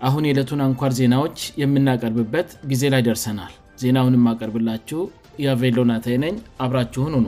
አሁን የዕለቱን አንኳር ዜናዎች የምናቀርብበት ጊዜ ላይ ደርሰናል ዜናውን የማቀርብላችሁ የአቬሎናተነኝ አብራችሁን ሁኑ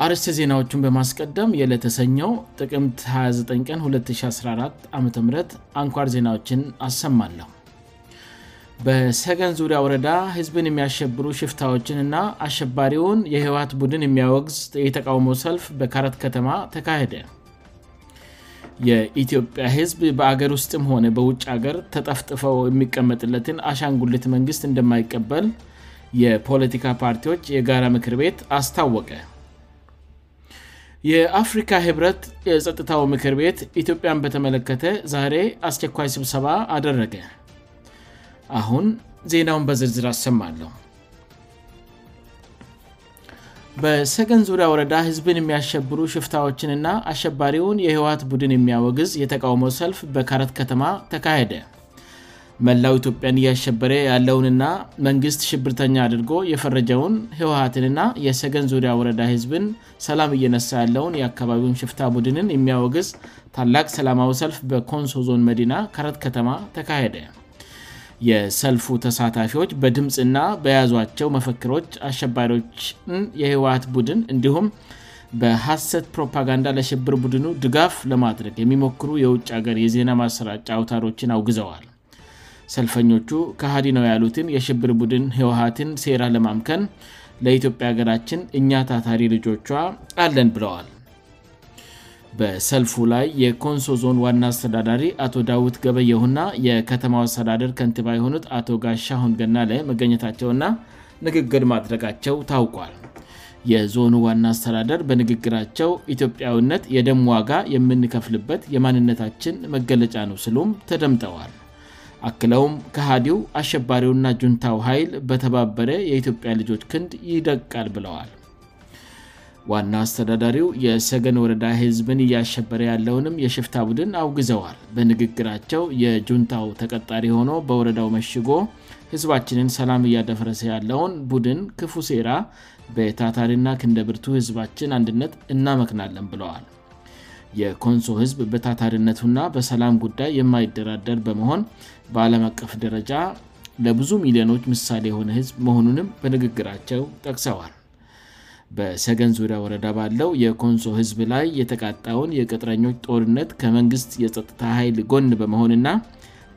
አርስት ዜናዎቹን በማስቀደም የዕለተሰኘው ጥቅምት 29 ቀን 214 አም አንኳር ዜናዎችን አሰማለሁ በሰገን ዙሪያ ወረዳ ህዝብን የሚያሸብሩ ሽፍታዎችን ና አሸባሪውን የህወት ቡድን የሚያወግዝ የተቃውመው ሰልፍ በካረት ከተማ ተካሄደ የኢትዮጵያ ህዝብ በአገር ውስጥም ሆነ በውጭ ሀገር ተጠፍጥፈው የሚቀመጥለትን አሻንጉልት መንግስት እንደማይቀበል የፖለቲካ ፓርቲዎች የጋራ ምክር ቤት አስታወቀ የአፍሪካ ህብረት የጸጥታው ምክር ቤት ኢትዮጵያን በተመለከተ ዛሬ አስቸኳይ ስብሰባ አደረገ አሁን ዜናውን በዝርዝር አሰማለሁ በሰገን ዙሪያ ወረዳ ህዝብን የሚያሸብሩ ሽፍታዎችንና አሸባሪውን የህወሀት ቡድን የሚያወግዝ የተቃውመው ሰልፍ በካረት ከተማ ተካሄደ መላው ኢትዮጵያን እያሸበረ ያለውንና መንግሥት ሽብርተኛ አድርጎ የፈረጀውን ህወሀትንና የሰገን ዙሪያ ወረዳ ህዝብን ሰላም እየነሳ ያለውን የአካባቢውን ሽፍታ ቡድንን የሚያወግዝ ታላቅ ሰላማዊ ሰልፍ በኮንሶዞን መዲና ካረት ከተማ ተካሄደ የሰልፉ ተሳታፊዎች በድምፅና በያዟቸው መፈክሮች አሸባሪዎችን የህወሀት ቡድን እንዲሁም በሀሰት ፕሮፓጋንዳ ለሽብር ቡድኑ ድጋፍ ለማድረግ የሚሞክሩ የውጭ ሀገር የዜና ማሰራጫ አውታሮችን አውግዘዋል ሰልፈኞቹ ካሃዲ ነው ያሉትን የሽብር ቡድን ህወሀትን ሴራ ለማምከን ለኢትዮጵያ ሀገራችን እኛ ታታሪ ልጆቿ አለን ብለዋል በሰልፉ ላይ የኮንሶ ዞን ዋና አስተዳዳሪ አቶ ዳውት ገበየሁ ና የከተማው አስተዳደር ከንቲባ የሆኑት አቶ ጋሻ ሁንገናለ መገኘታቸውእና ንግግር ማድረጋቸው ታውቋል የዞኑ ዋና አስተዳደር በንግግራቸው ኢትዮጵያውነት የደም ዋጋ የምንከፍልበት የማንነታችን መገለጫ ነው ስሉም ተደምጠዋል አክለውም ከሃዲው አሸባሪውና ጁንታው ኃይል በተባበረ የኢትዮጵያ ልጆች ክንድ ይደቃል ብለዋል ዋና አስተዳዳሪው የሰገን ወረዳ ህዝብን እያሸበረ ያለውንም የሽፍታ ቡድን አውግዘዋል በንግግራቸው የጁንታው ተቀጣሪ ሆኖ በወረዳው መሽጎ ህዝባችንን ሰላም እያደፈረሰ ያለውን ቡድን ክፉ ሴራ በታታሪና ክንደብርቱ ህዝባችን አንድነት እናመክናለን ብለዋል የኮንሶ ህዝብ በታታሪነቱና በሰላም ጉዳይ የማይደራደር በመሆን በአለም አቀፍ ደረጃ ለብዙ ሚሊዮኖች ምሳሌ የሆነ ህዝብ መሆኑንም በንግግራቸው ጠቅሰዋል በሰገን ዙሪያ ወረዳ ባለው የኮንሶ ህዝብ ላይ የተቃጣውን የቅጥረኞች ጦርነት ከመንግስት የጸጥታ ኃይል ጎን በመሆንና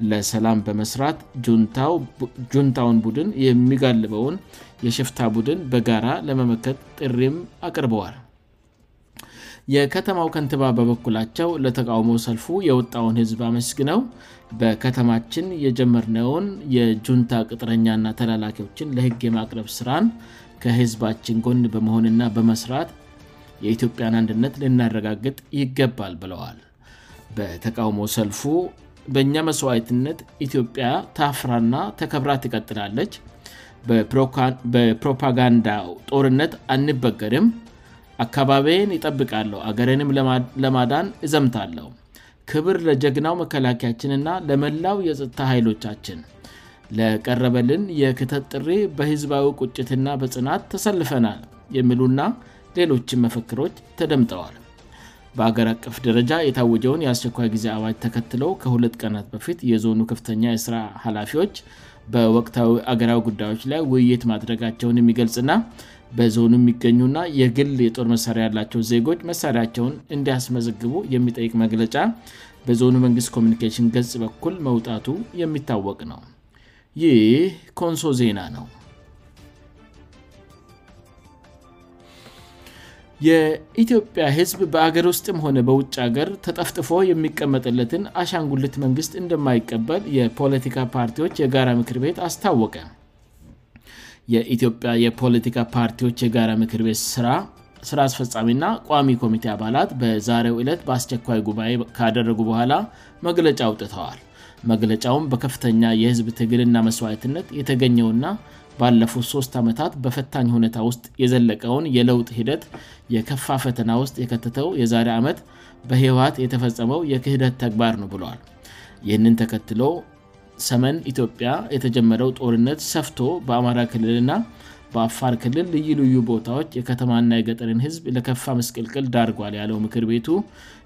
ለሰላም በመስራት ጁንታውን ቡድን የሚጋልበውን የሽፍታ ቡድን በጋራ ለመመከጥ ጥሪም አቅርበዋል የከተማው ከንትባ በበኩላቸው ለተቃውሞ ሰልፉ የወጣውን ህዝብ አመስግነው በከተማችን የጀመርነውን የጁንታ ቅጥረኛና ተላላኪዎችን ለህግ የማቅረብ ስራን ከህዝባችን ጎን በመሆንና በመስራት የኢትዮጵያን አንድነት ልናረጋግጥ ይገባል ብለዋል በተቃውሞ ሰልፉ በእኛ መስዋየትነት ኢትዮጵያ ታፍራና ተከብራ ትቀጥላለች በፕሮፓጋንዳው ጦርነት አንበገርም አካባቢን ይጠብቃለሁ አገረንም ለማዳን እዘምታለሁ ክብር ለጀግናው መከላከያችንና ለመላው የፀጥታ ኃይሎቻችን ለቀረበልን የክተጥ ጥሪ በህዝባዊ ቁጭትና በጽናት ተሰልፈና የሚሉና ሌሎችም መፈክሮች ተደምጠዋል በአገር አቀፍ ደረጃ የታወጀውን የአስቸኳይ ጊዜ አባጅ ተከትለው ከሁለት ቀናት በፊት የዞኑ ከፍተኛ የስራ ኃላፊዎች በወቅታዊ አገራዊ ጉዳዮች ላይ ውይይት ማድረጋቸውን የሚገልጽእና በዞኑ የሚገኙ ና የግል የጦር መሳሪያ ያላቸው ዜጎች መሳሪያቸውን እንዲያስመዘግቡ የሚጠይቅ መግለጫ በዞኑ መንግስት ኮሚኒኬሽን ገጽ በኩል መውጣቱ የሚታወቅ ነው ይህ ኮንሶ ዜና ነው የኢትዮጵያ ህዝብ በአገር ውስጥም ሆነ በውጭ ሀገር ተጠፍጥፎ የሚቀመጠለትን አሻንጉልት መንግስት እንደማይቀበል የፖለቲካ ፓርቲዎች የጋራ ምክር ቤት አስታወቀ የኢትዮጵያ የፖለቲካ ፓርቲዎች የጋራ ምክር ቤት ስራ ሥራ አስፈፃሚ ና ቋሚ ኮሚቴ አባላት በዛሬው ዕለት በአስቸኳይ ጉባኤ ካደረጉ በኋላ መግለጫ አውጥተዋል መግለጫውም በከፍተኛ የህዝብ ትግልና መስዋየትነት የተገኘውና ባለፉት ሶስት ዓመታት በፈታኝ ሁኔታ ውስጥ የዘለቀውን የለውጥ ሂደት የከፋ ፈተና ውስጥ የከተተው የዛሬ ዓመት በህወት የተፈጸመው የክህደት ተግባር ነው ብለል ይህንን ተከትሎ ሰመን ኢትዮጵያ የተጀመረው ጦርነት ሰፍቶ በአማራ ክልልና በአፋር ክልል ልዩ ልዩ ቦታዎች የከተማና የገጠርን ህዝብ ለከፋ መስቀልቅል ዳርጓል ያለው ምክር ቤቱ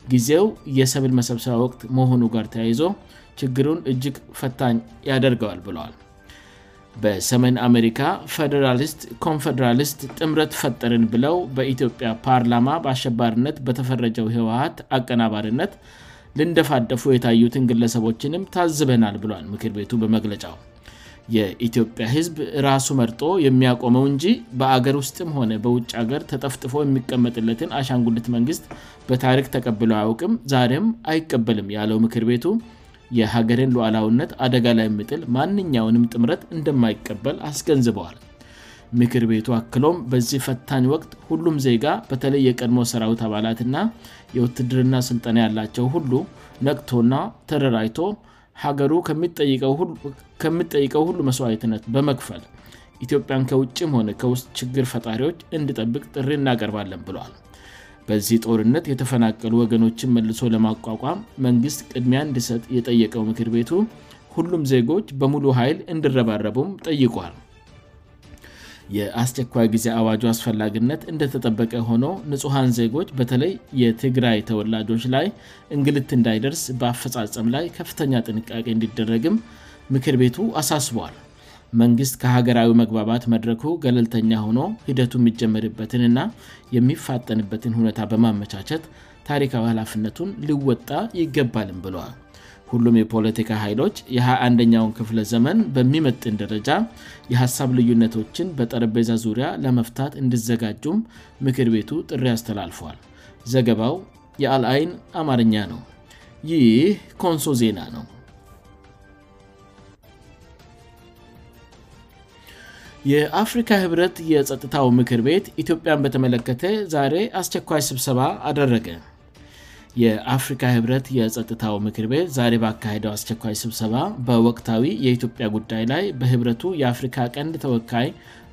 ጊዜው የሰብል መሰብሰ ወቅት መሆኑ ጋር ተያይዞ ችግሩን እጅግ ፈታኝ ያደርገዋል ብሏል በሰሜን አሜሪካ ደራልስት ኮንፌደራሊስት ጥምረት ፈጠርን ብለው በኢትዮጵያ ፓርላማ በአሸባርነት በተፈረጀው ህወሀት አቀናባርነት ልንደፋደፉ የታዩትን ግለሰቦችንም ታዝበናል ብሏል ምክር ቤቱ በመግለጫው የኢትዮጵያ ህዝብ ራሱ መርጦ የሚያቆመው እንጂ በአገር ውስጥም ሆነ በውጭ ሀገር ተጠፍጥፎ የሚቀመጥለትን አሻንጉልት መንግስት በታሪክ ተቀብለ አያውቅም ዛሬም አይቀበልም ያለው ምክር ቤቱ የሀገሬን ሉዓላውነት አደጋ ላይየምጥል ማንኛውንም ጥምረት እንደማይቀበል አስገንዝበዋል ምክር ቤቱ አክሎም በዚህ ፈታኝ ወቅት ሁሉም ዜጋ በተለይ የቀድሞ ሰራዊት አባላትና የውትድርና ስልጠና ያላቸው ሁሉ ነቅቶና ተደራይቶ ሀገሩ ከምጠይቀው ሁሉ መስዋይትነት በመክፈል ኢትዮጵያን ከውጭም ሆነ ከውስጥ ችግር ፈጣሪዎች እንድጠብቅ ጥሪ እናቀርባለን ብሏል በዚህ ጦርነት የተፈናቀሉ ወገኖችን መልሶ ለማቋቋም መንግስት ቅድሚ እንድሰጥ የጠየቀው ምክር ቤቱ ሁሉም ዜጎች በሙሉ ኃይል እንድረባረቡም ጠይቋል የአስቸኳይ ጊዜ አዋጁ አስፈላጊነት እንደተጠበቀ ሆኖ ንጹሐን ዜጎች በተለይ የትግራይ ተወላጆች ላይ እንግልት እንዳይደርስ በአፈፃፀም ላይ ከፍተኛ ጥንቃቄ እንዲደረግም ምክር ቤቱ አሳስበል መንግስት ከሀገራዊ መግባባት መድረኩ ገለልተኛ ሆኖ ሂደቱ የሚጀመርበትን ና የሚፋጠንበትን ሁኔታ በማመቻቸት ታሪካዊ ኃላፍነቱን ልወጣ ይገባልም ብለል ሁሉም የፖለቲካ ኃይሎች የሀ 1ንደኛውን ክፍለ ዘመን በሚመጥን ደረጃ የሀሳብ ልዩነቶችን በጠረጴዛ ዙሪያ ለመፍታት እንድዘጋጁም ምክር ቤቱ ጥሪ አስተላልፏል ዘገባው የአልአይን አማርኛ ነው ይህ ኮንሶ ዜና ነው የአፍሪካ ህብረት የጸጥታው ምክር ቤት ኢትዮጵያን በተመለከተ ዛሬ አስቸኳይ ስብሰባ አደረገ የአፍሪካ ህብረት የጸጥታው ምክር ቤት ዛሬ ባካሄደው አስቸኳይ ስብሰባ በወቅታዊ የኢትዮጵያ ጉዳይ ላይ በህብረቱ የአፍሪካ ቀንድ ተወካይ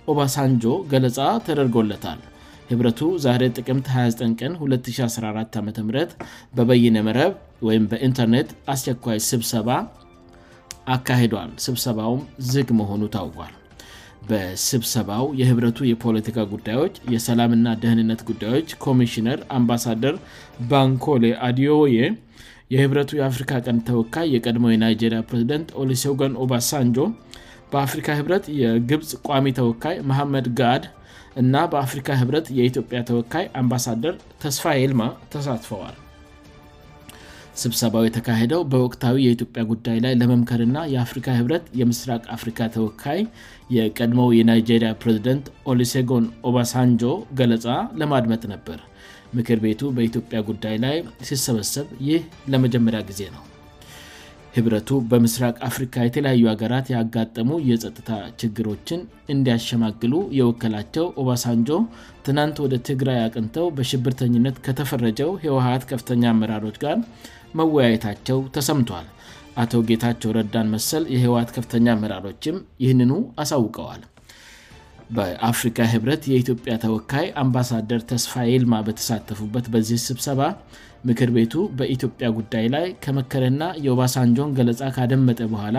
ኦባሳንጆ ገለፃ ተደርጎለታል ኅብረቱ ዛሬ ጥቅምት 29 ቀን 2014 ዓም በበይነ መረብ ወይም በኢንተርኔት አስቸኳይ ስብሰባ አካሄዷል ስብሰባውም ዝግ መሆኑ ታውቋል በስብሰባው የህብረቱ የፖለቲካ ጉዳዮች የሰላምና ደህንነት ጉዳዮች ኮሚሽነር አምባሳደር ባንኮሌ አድዮወዬ የህብረቱ የአፍሪካ ቀንድ ተወካይ የቀድሞው የናይጄሪያ ፕሬዝደንት ኦሊሴውገን ኡባስ ሳንጆ በአፍሪካ ህብረት የግብፅ ቋሚ ተወካይ መሐመድ ጋአድ እና በአፍሪካ ህብረት የኢትዮጵያ ተወካይ አምባሳደር ተስፋ ልማ ተሳትፈዋል ስብሰባው የተካሄደው በወቅታዊ የኢትዮጵያ ጉዳይ ላይ ለመምከርና የአፍሪካ ህብረት የምስራቅ አፍሪካ ተወካይ የቀድሞው የናይጀሪያ ፕሬዝደንት ኦሊሴጎን ኦባሳንጆ ገለጻ ለማድመት ነበር ምክር ቤቱ በኢትዮጵያ ጉዳይ ላይ ሲሰበሰብ ይህ ለመጀመሪያ ጊዜ ነው ህብረቱ በምስራቅ አፍሪካ የተለያዩ ሀገራት ያጋጠሙ የጸጥታ ችግሮችን እንዲያሸማግሉ የወከላቸው ኦባሳንጆ ትናንት ወደ ትግራይ አቅንተው በሽብርተኝነት ከተፈረጀው የወሀት ከፍተኛ አመራሮች ጋር መወያየታቸው ተሰምቷል አቶ ጌታቸው ረዳን መሰል የህወት ከፍተኛ ምራሮችም ይህን አሳውቀዋል በአፍሪካ ህብረት የኢትዮጵያ ተወካይ አምባሳደር ተስፋ የልማ በተሳተፉበት በዚህ ስብሰባ ምክር ቤቱ በኢትዮጵያ ጉዳይ ላይ ከመከረና የባሳንጆን ገለጻ ካደመጠ በኋላ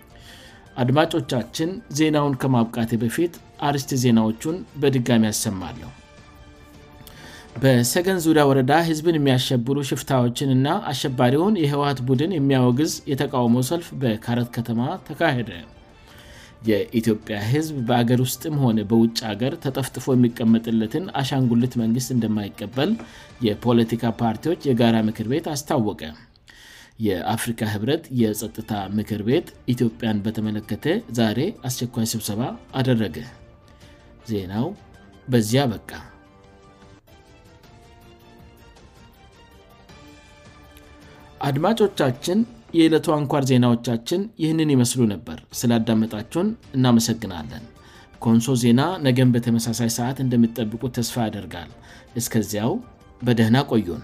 አድማጮቻችን ዜናውን ከማብቃቴ በፊት አርስት ዜናዎቹን በድጋሚ ያሰማለሁ በሰገን ዙሪያ ወረዳ ህዝብን የሚያሸብሩ ሽፍታዎችን እና አሸባሪውን የህወት ቡድን የሚያወግዝ የተቃውመው ሰልፍ በካረት ከተማ ተካሄደ የኢትዮጵያ ህዝብ በአገር ውስጥም ሆነ በውጭ ሀገር ተጠፍጥፎ የሚቀመጥለትን አሻንጉልት መንግስት እንደማይቀበል የፖለቲካ ፓርቲዎች የጋራ ምክር ቤት አስታወቀ የአፍሪካ ህብረት የጸጥታ ምክር ቤት ኢትዮጵያን በተመለከተ ዛሬ አስቸኳይ ስብሰባ አደረገ ዜናው በዚያ በቃ አድማጮቻችን የዕለቱ አንኳር ዜናዎቻችን ይህንን ይመስሉ ነበር ስላዳመጣችሁን እናመሰግናለን ከወንሶ ዜና ነገም በተመሳሳይ ሰዓት እንደምጠብቁ ተስፋ ያደርጋል እስከዚያው በደህና ቆዩን